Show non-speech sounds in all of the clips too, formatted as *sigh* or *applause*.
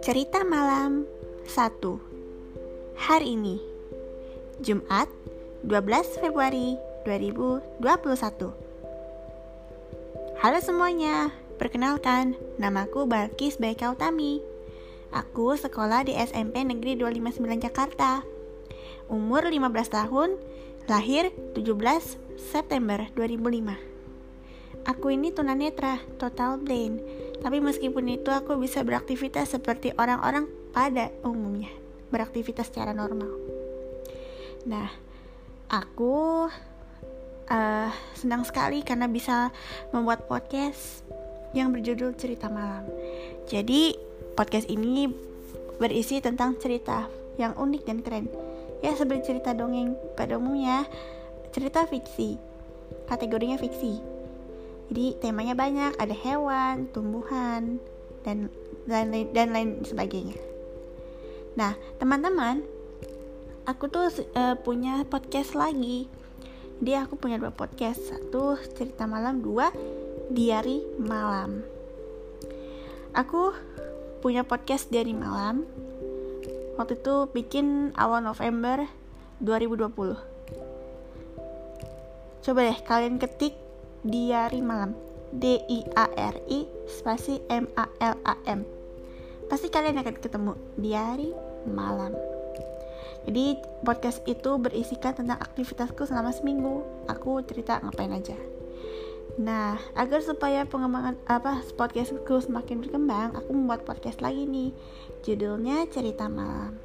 Cerita malam 1 Hari ini Jumat 12 Februari 2021 Halo semuanya, perkenalkan namaku Balkis Baika Utami Aku sekolah di SMP Negeri 259 Jakarta. Umur 15 tahun, lahir 17 September 2005 Aku ini tunanetra, total blind. Tapi meskipun itu aku bisa beraktivitas seperti orang-orang pada umumnya, beraktivitas secara normal. Nah, aku uh, senang sekali karena bisa membuat podcast yang berjudul Cerita Malam. Jadi, podcast ini berisi tentang cerita yang unik dan keren. Ya, seperti cerita dongeng pada umumnya, cerita fiksi. Kategorinya fiksi jadi temanya banyak, ada hewan, tumbuhan, dan dan lain dan lain sebagainya. Nah, teman-teman, aku tuh uh, punya podcast lagi. Jadi aku punya dua podcast, satu cerita malam, dua diary malam. Aku punya podcast diary malam. Waktu itu bikin awal November 2020. Coba deh kalian ketik diari malam D I A R I spasi M A L A M. Pasti kalian akan ketemu diari malam. Jadi podcast itu berisikan tentang aktivitasku selama seminggu. Aku cerita ngapain aja. Nah, agar supaya pengembangan apa podcastku semakin berkembang, aku membuat podcast lagi nih. Judulnya Cerita Malam.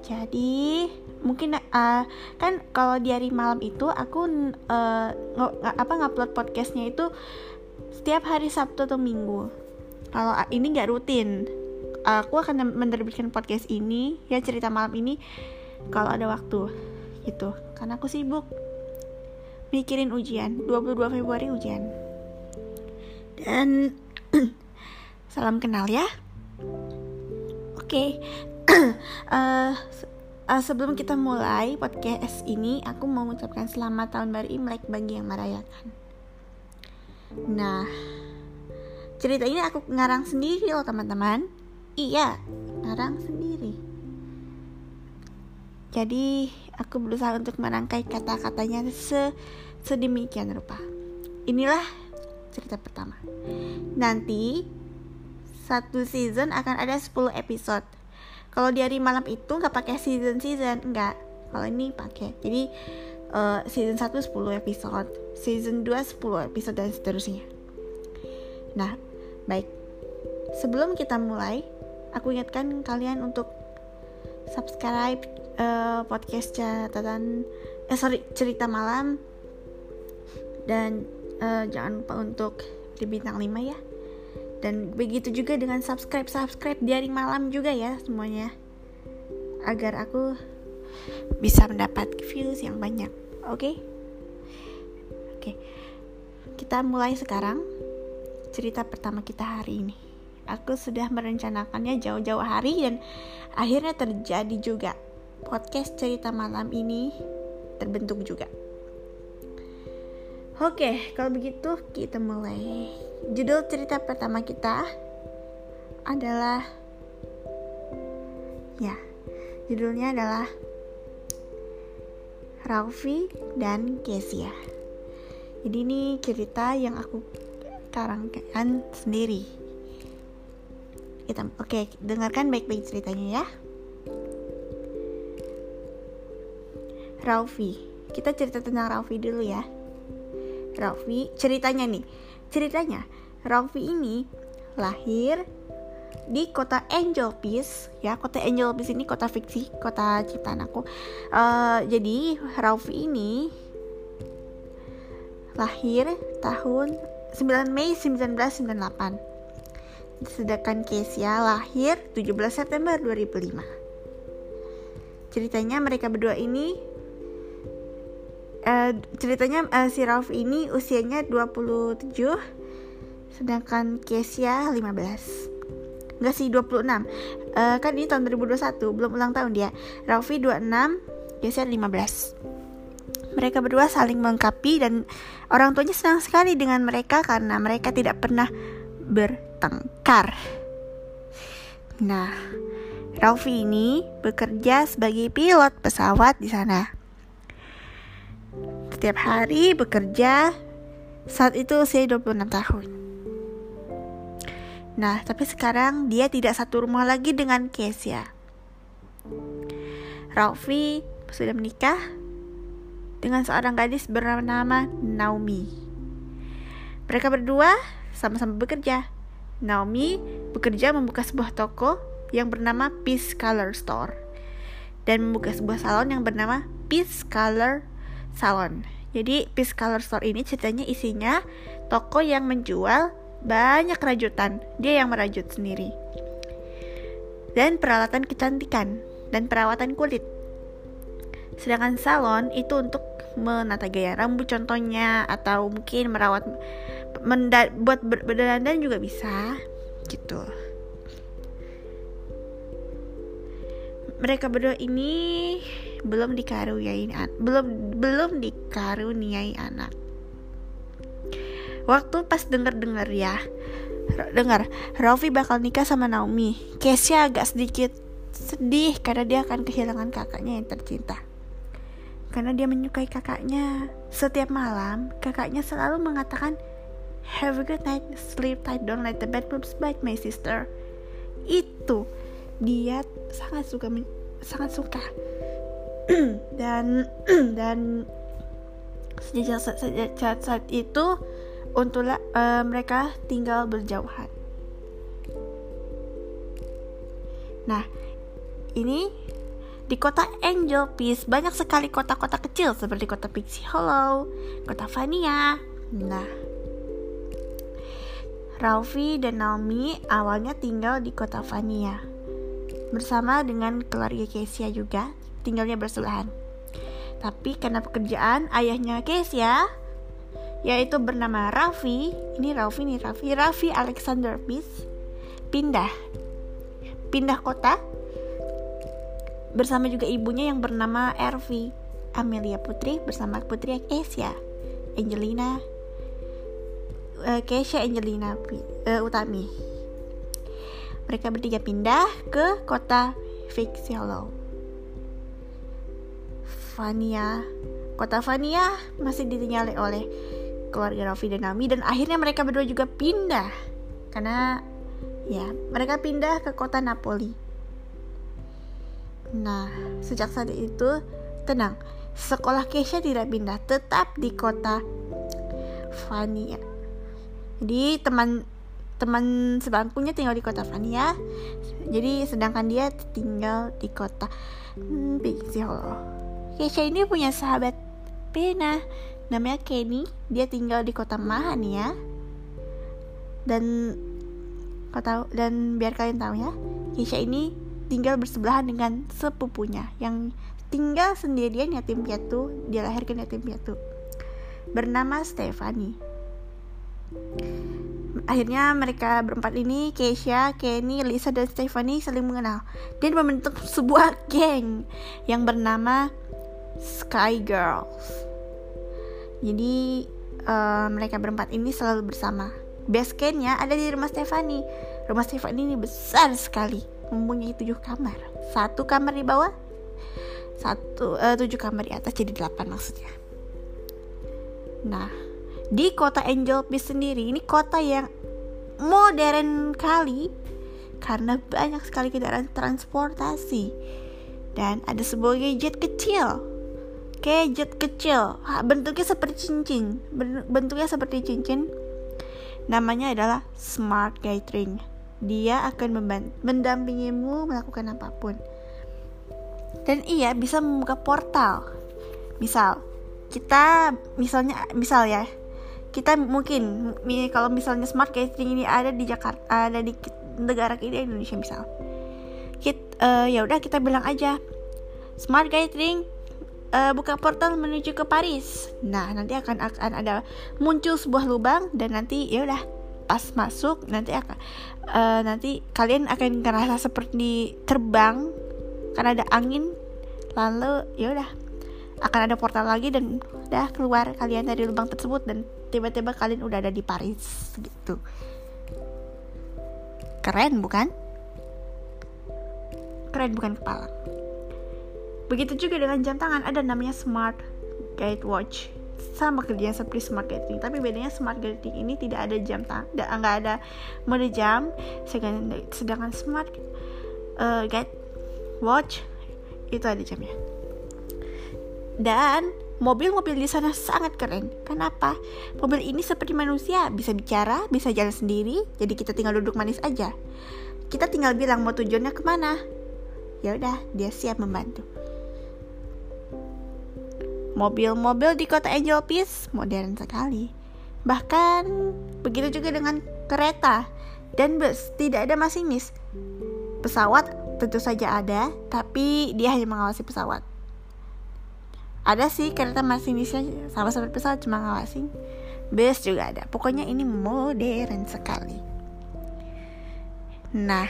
Jadi mungkin uh, kan kalau di hari malam itu aku uh, apa ngupload podcastnya itu setiap hari Sabtu atau Minggu. Kalau ini nggak rutin, aku akan menerbitkan podcast ini ya cerita malam ini kalau ada waktu gitu. Karena aku sibuk mikirin ujian 22 Februari ujian. Dan *clears throat* salam kenal ya. Oke, okay. *clears throat* uh, uh, sebelum kita mulai podcast ini, aku mau mengucapkan selamat tahun baru Imlek bagi yang merayakan. Nah, cerita ini aku ngarang sendiri loh teman-teman. Iya, ngarang sendiri. Jadi, aku berusaha untuk merangkai kata-katanya se sedemikian rupa. Inilah cerita pertama. Nanti satu season akan ada 10 episode kalau di hari malam itu nggak pakai season season nggak. Kalau ini pakai. Jadi uh, season 1 10 episode season 2 10 episode dan seterusnya. Nah baik. Sebelum kita mulai aku ingatkan kalian untuk subscribe uh, podcast catatan eh sorry cerita malam. Dan uh, jangan lupa untuk di bintang 5 ya dan begitu juga dengan subscribe subscribe di hari malam juga ya semuanya. Agar aku bisa mendapat views yang banyak. Oke? Okay? oke. Okay. kita mulai sekarang cerita pertama kita hari ini. Aku sudah merencanakannya jauh-jauh hari dan akhirnya terjadi juga. Podcast cerita malam ini terbentuk juga Oke, kalau begitu kita mulai. Judul cerita pertama kita adalah ya, judulnya adalah Raufi dan Kesia. Jadi ini cerita yang aku karangkan sendiri. Kita oke, dengarkan baik-baik ceritanya ya. Raufi. Kita cerita tentang Raufi dulu ya. Raffi ceritanya nih. Ceritanya Raffi ini lahir di kota Angel Peace ya kota Angel Peace ini kota fiksi kota ciptaan aku. Uh, jadi Raffi ini lahir tahun 9 Mei 1998 sedangkan Kesia lahir 17 September 2005 ceritanya mereka berdua ini uh, ceritanya uh, si Ralph ini usianya 27 sedangkan Kesia 15 Enggak sih 26 uh, eh, Kan ini tahun 2021 Belum ulang tahun dia Ralphie 26 Kesia 15 mereka berdua saling melengkapi dan orang tuanya senang sekali dengan mereka karena mereka tidak pernah bertengkar. Nah, Ralphie ini bekerja sebagai pilot pesawat di sana. Setiap hari bekerja saat itu usia 26 tahun. Nah, tapi sekarang dia tidak satu rumah lagi dengan Kesia. Ralphie sudah menikah dengan seorang gadis bernama Naomi. Mereka berdua sama-sama bekerja. Naomi bekerja membuka sebuah toko yang bernama Peace Color Store dan membuka sebuah salon yang bernama Peace Color Salon. Jadi Peace Color Store ini ceritanya isinya toko yang menjual banyak rajutan. Dia yang merajut sendiri. Dan peralatan kecantikan dan perawatan kulit. Sedangkan salon itu untuk menata gaya rambut contohnya atau mungkin merawat menda, buat ber, berdandan juga bisa gitu mereka berdua ini belum dikaruniai belum belum dikaruniai anak waktu pas denger dengar ya dengar Raffi bakal nikah sama Naomi Kesia agak sedikit sedih karena dia akan kehilangan kakaknya yang tercinta karena dia menyukai kakaknya. Setiap malam, kakaknya selalu mengatakan, Have a good night, sleep tight, don't let the bad boobs bite my sister. Itu dia sangat suka sangat suka *clears throat* dan *clears throat* dan sejak sejak saat, saat itu untunglah uh, mereka tinggal berjauhan. Nah, ini di kota Angel Peace banyak sekali kota-kota kecil seperti kota Pixie Hollow, kota Vania. Nah, Ralphie dan Naomi awalnya tinggal di kota Vania bersama dengan keluarga Kesia juga tinggalnya bersebelahan. Tapi karena pekerjaan ayahnya Kesia yaitu bernama Raffi, ini Raffi nih Raffi, Raffi Alexander Peace pindah pindah kota bersama juga ibunya yang bernama Ervi Amelia Putri bersama putri Asia Angelina uh, Keisha Angelina uh, Utami mereka bertiga pindah ke kota Hollow Vania kota Vania masih ditinggali oleh keluarga Raffi dan Nami dan akhirnya mereka berdua juga pindah karena ya mereka pindah ke kota Napoli Nah, sejak saat itu, tenang, sekolah Keisha tidak pindah, tetap di kota Vania. Jadi teman teman sebangkunya tinggal di kota Vania, jadi sedangkan dia tinggal di kota hmm, Pixie Hollow. Keisha ini punya sahabat pena, namanya Kenny. Dia tinggal di kota Mahania. Dan kau dan biar kalian tahu ya, Keisha ini tinggal bersebelahan dengan sepupunya yang tinggal sendirian yatim piatu, dia dilahirkan yatim piatu. Bernama Stephanie. Akhirnya mereka berempat ini, Keisha, Kenny, Lisa, dan Stephanie saling mengenal dan membentuk sebuah geng yang bernama Sky Girls. Jadi uh, mereka berempat ini selalu bersama. Base campnya ada di rumah Stephanie. Rumah Stephanie ini besar sekali mempunyai tujuh kamar satu kamar di bawah satu uh, tujuh kamar di atas jadi delapan maksudnya nah di kota Angel Beach sendiri ini kota yang modern kali karena banyak sekali kendaraan transportasi dan ada sebuah gadget kecil gadget kecil bentuknya seperti cincin bentuknya seperti cincin namanya adalah smart gathering dia akan mendampingimu melakukan apa pun. Dan ia bisa membuka portal. Misal, kita misalnya misal ya, kita mungkin kalau misalnya smart catering ini ada di Jakarta, ada di negara kita Indonesia misal. Kita uh, ya udah kita bilang aja smart catering uh, buka portal menuju ke Paris. Nah, nanti akan akan ada muncul sebuah lubang dan nanti ya udah pas masuk nanti akan uh, nanti kalian akan ngerasa seperti terbang karena ada angin lalu ya udah akan ada portal lagi dan udah keluar kalian dari lubang tersebut dan tiba-tiba kalian udah ada di Paris gitu. Keren bukan? Keren bukan kepala begitu juga dengan jam tangan ada namanya smart gate watch sama kerjanya seperti smart gating tapi bedanya smart gating ini tidak ada jam tangan nggak ada mode jam sedangkan, smart uh, gate watch itu ada jamnya dan mobil-mobil di sana sangat keren. Kenapa? Mobil ini seperti manusia, bisa bicara, bisa jalan sendiri, jadi kita tinggal duduk manis aja. Kita tinggal bilang mau tujuannya ke mana. Ya udah, dia siap membantu. Mobil-mobil di kota Angel Peace modern sekali. Bahkan begitu juga dengan kereta dan bus, tidak ada masinis. Pesawat tentu saja ada, tapi dia hanya mengawasi pesawat. Ada sih kereta masinisnya sama seperti pesawat cuma ngawasin. Bus juga ada. Pokoknya ini modern sekali. Nah,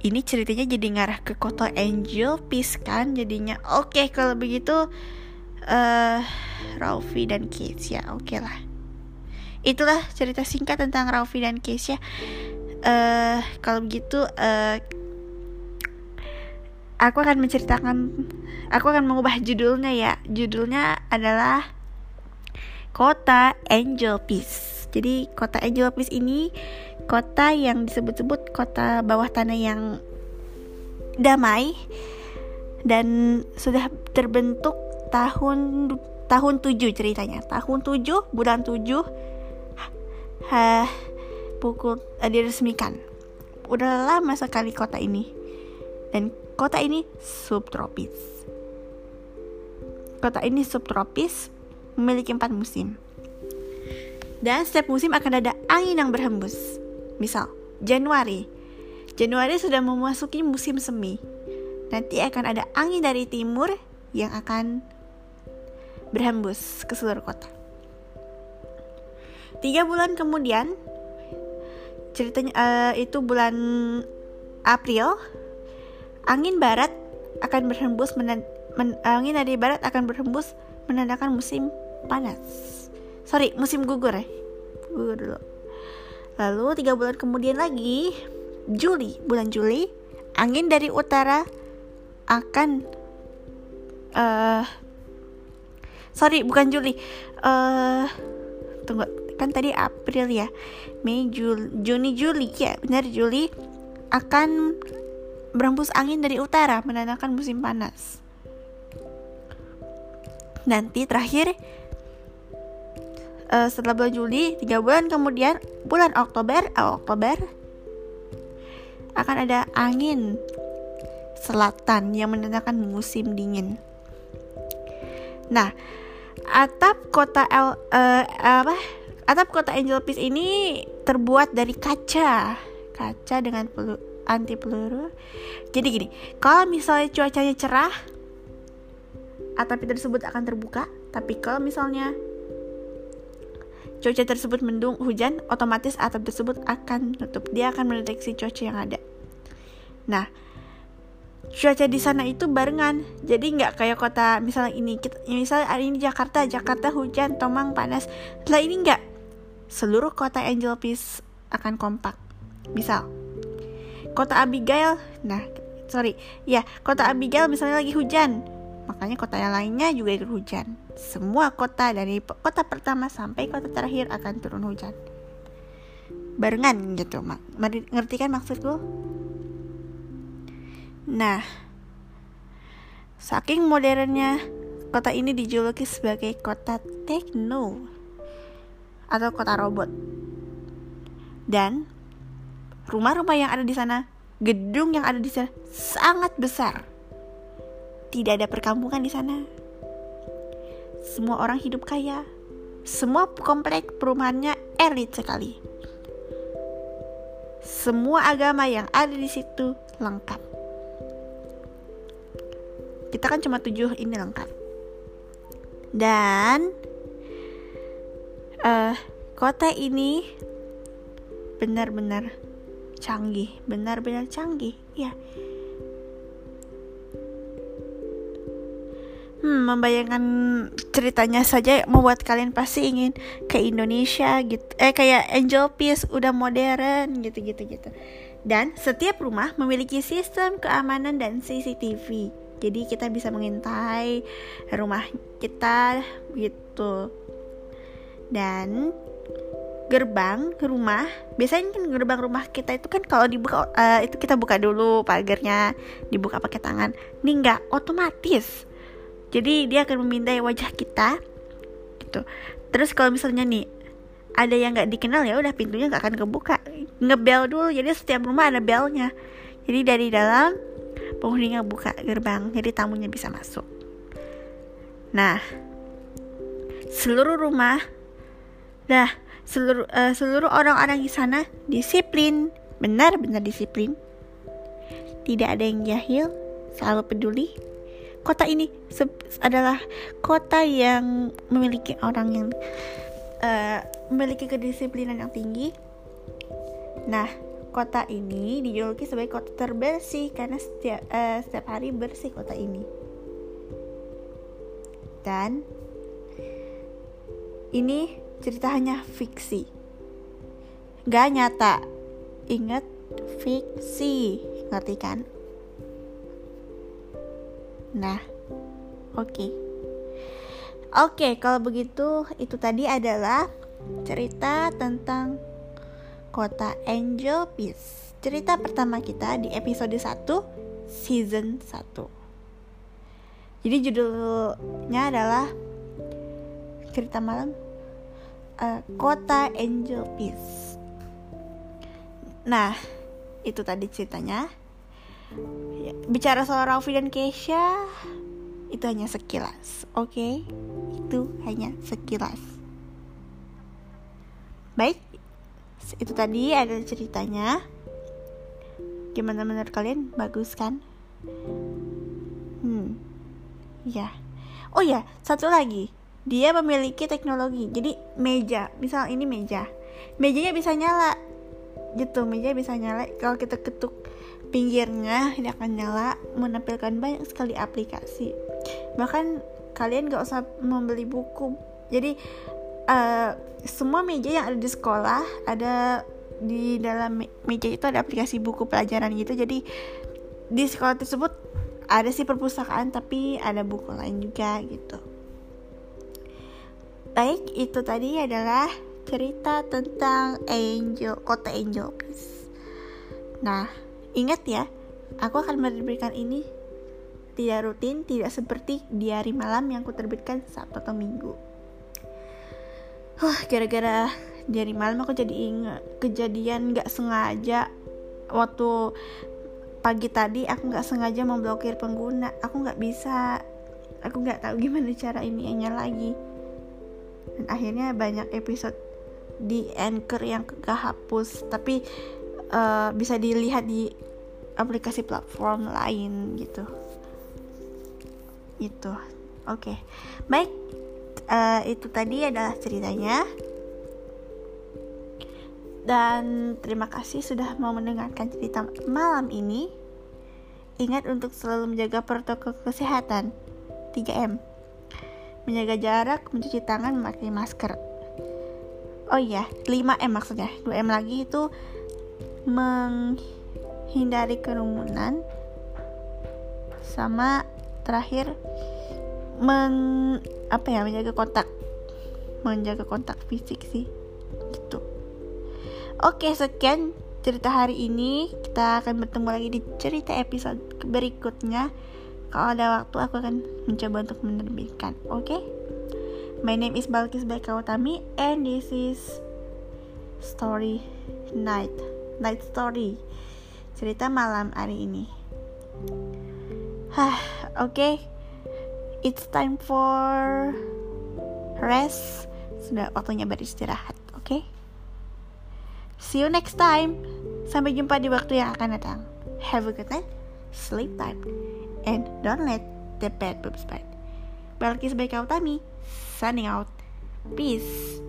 ini ceritanya jadi ngarah ke kota Angel Peace kan jadinya. Oke, okay, kalau begitu uh, Raufi dan ya oke okay lah itulah cerita singkat tentang Raufi dan ya uh, kalau begitu uh, aku akan menceritakan aku akan mengubah judulnya ya. Judulnya adalah kota Angel Peace. Jadi kota Angel Peace ini kota yang disebut-sebut kota bawah tanah yang damai dan sudah terbentuk tahun tahun 7 ceritanya. Tahun 7 bulan 7 ha, pukul uh, diresmikan. Udah lama sekali kota ini. Dan kota ini subtropis. Kota ini subtropis memiliki empat musim. Dan setiap musim akan ada angin yang berhembus. Misal Januari. Januari sudah memasuki musim semi. Nanti akan ada angin dari timur yang akan berhembus ke seluruh kota. Tiga bulan kemudian, ceritanya uh, itu bulan April, angin barat akan berhembus men, angin dari barat akan berhembus menandakan musim panas. Sorry, musim gugur ya. Gugur dulu. Lalu tiga bulan kemudian lagi, Juli, bulan Juli, angin dari utara akan uh, sorry bukan Juli. Uh, tunggu. Kan tadi April ya. Mei Juli Juni Juli. Ya benar Juli. Akan berembus angin dari utara menandakan musim panas. Nanti terakhir uh, setelah bulan Juli tiga bulan kemudian bulan Oktober uh, Oktober akan ada angin selatan yang menandakan musim dingin. Nah, atap kota El uh, apa? Atap kota Angel Peace ini terbuat dari kaca. Kaca dengan pelu, anti peluru. Jadi gini, kalau misalnya cuacanya cerah, atap tersebut akan terbuka, tapi kalau misalnya cuaca tersebut mendung hujan, otomatis atap tersebut akan tutup. Dia akan mendeteksi cuaca yang ada. Nah, cuaca di sana itu barengan. Jadi nggak kayak kota misalnya ini kita misalnya hari ini Jakarta Jakarta hujan Tomang panas. Setelah ini nggak. Seluruh kota Angel Peace akan kompak. Misal kota Abigail nah sorry ya kota Abigail misalnya lagi hujan. Makanya kota yang lainnya juga ikut hujan. Semua kota dari kota pertama sampai kota terakhir akan turun hujan. Barengan gitu mak. Ngerti kan maksudku Nah, saking modernnya kota ini dijuluki sebagai kota tekno atau kota robot. Dan rumah-rumah yang ada di sana, gedung yang ada di sana sangat besar. Tidak ada perkampungan di sana. Semua orang hidup kaya. Semua komplek perumahannya elit sekali. Semua agama yang ada di situ lengkap kita kan cuma tujuh ini lengkap. Dan uh, kota ini benar-benar canggih benar-benar canggih ya. Hmm, membayangkan ceritanya saja membuat kalian pasti ingin ke Indonesia gitu. Eh kayak Angel Peace udah modern gitu gitu gitu dan setiap rumah memiliki sistem keamanan dan CCTV jadi kita bisa mengintai rumah kita gitu. Dan gerbang rumah biasanya kan gerbang rumah kita itu kan kalau dibuka uh, itu kita buka dulu pagarnya dibuka pakai tangan ini enggak otomatis. Jadi dia akan memindai wajah kita gitu. Terus kalau misalnya nih ada yang nggak dikenal ya udah pintunya nggak akan kebuka. Ngebel dulu jadi setiap rumah ada belnya. Jadi dari dalam penghuninya buka gerbang jadi tamunya bisa masuk nah seluruh rumah dah seluruh uh, seluruh orang-orang di sana disiplin, benar-benar disiplin. Tidak ada yang jahil, selalu peduli. Kota ini adalah kota yang memiliki orang yang uh, memiliki kedisiplinan yang tinggi. Nah, kota ini dijuluki sebagai kota terbersih karena setiap uh, setiap hari bersih kota ini. Dan ini cerita hanya fiksi gak nyata ingat fiksi ngerti kan nah oke okay. oke okay, kalau begitu itu tadi adalah cerita tentang kota Angel Peace cerita pertama kita di episode 1 season 1 jadi judulnya adalah cerita malam uh, kota Angel Peace. Nah, itu tadi ceritanya. Ya, bicara soal Raffi dan Keisha, itu hanya sekilas, oke? Okay? Itu hanya sekilas. Baik, itu tadi ada ceritanya. Gimana menurut kalian? Bagus kan? Hmm, ya. Oh ya, satu lagi. Dia memiliki teknologi. Jadi meja. Misal ini meja. Mejanya bisa nyala. Gitu meja bisa nyala. Kalau kita ketuk pinggirnya dia akan nyala. Menampilkan banyak sekali aplikasi. Bahkan kalian gak usah membeli buku. Jadi uh, semua meja yang ada di sekolah ada di dalam meja itu ada aplikasi buku pelajaran gitu jadi di sekolah tersebut ada sih perpustakaan tapi ada buku lain juga gitu Baik, itu tadi adalah cerita tentang Angel, kota Angel. Nah, ingat ya, aku akan menerbitkan ini tidak rutin, tidak seperti di hari malam yang aku terbitkan Sabtu atau Minggu. Huh, gara-gara di hari malam aku jadi ingat kejadian gak sengaja. Waktu pagi tadi aku gak sengaja memblokir pengguna. Aku gak bisa, aku gak tahu gimana cara ini lagi. Dan akhirnya banyak episode di anchor yang kehapus tapi uh, bisa dilihat di aplikasi platform lain gitu. Itu oke. Okay. baik uh, itu tadi adalah ceritanya dan terima kasih sudah mau mendengarkan cerita malam ini ingat untuk selalu menjaga protokol kesehatan 3M menjaga jarak, mencuci tangan, memakai masker. Oh iya, 5M maksudnya. 2M lagi itu menghindari kerumunan sama terakhir meng apa ya menjaga kontak menjaga kontak fisik sih gitu oke sekian cerita hari ini kita akan bertemu lagi di cerita episode berikutnya kalau ada waktu aku akan mencoba untuk menerbitkan. Oke? Okay? My name is Balkis Baikawatami and this is Story Night. Night Story. Cerita malam hari ini. Hah, oke. Okay. It's time for rest. Sudah waktunya beristirahat, oke? Okay? See you next time. Sampai jumpa di waktu yang akan datang. Have a good night. Sleep time and don't let the bad boobs bite. Balkis Baika Utami, signing out. Peace.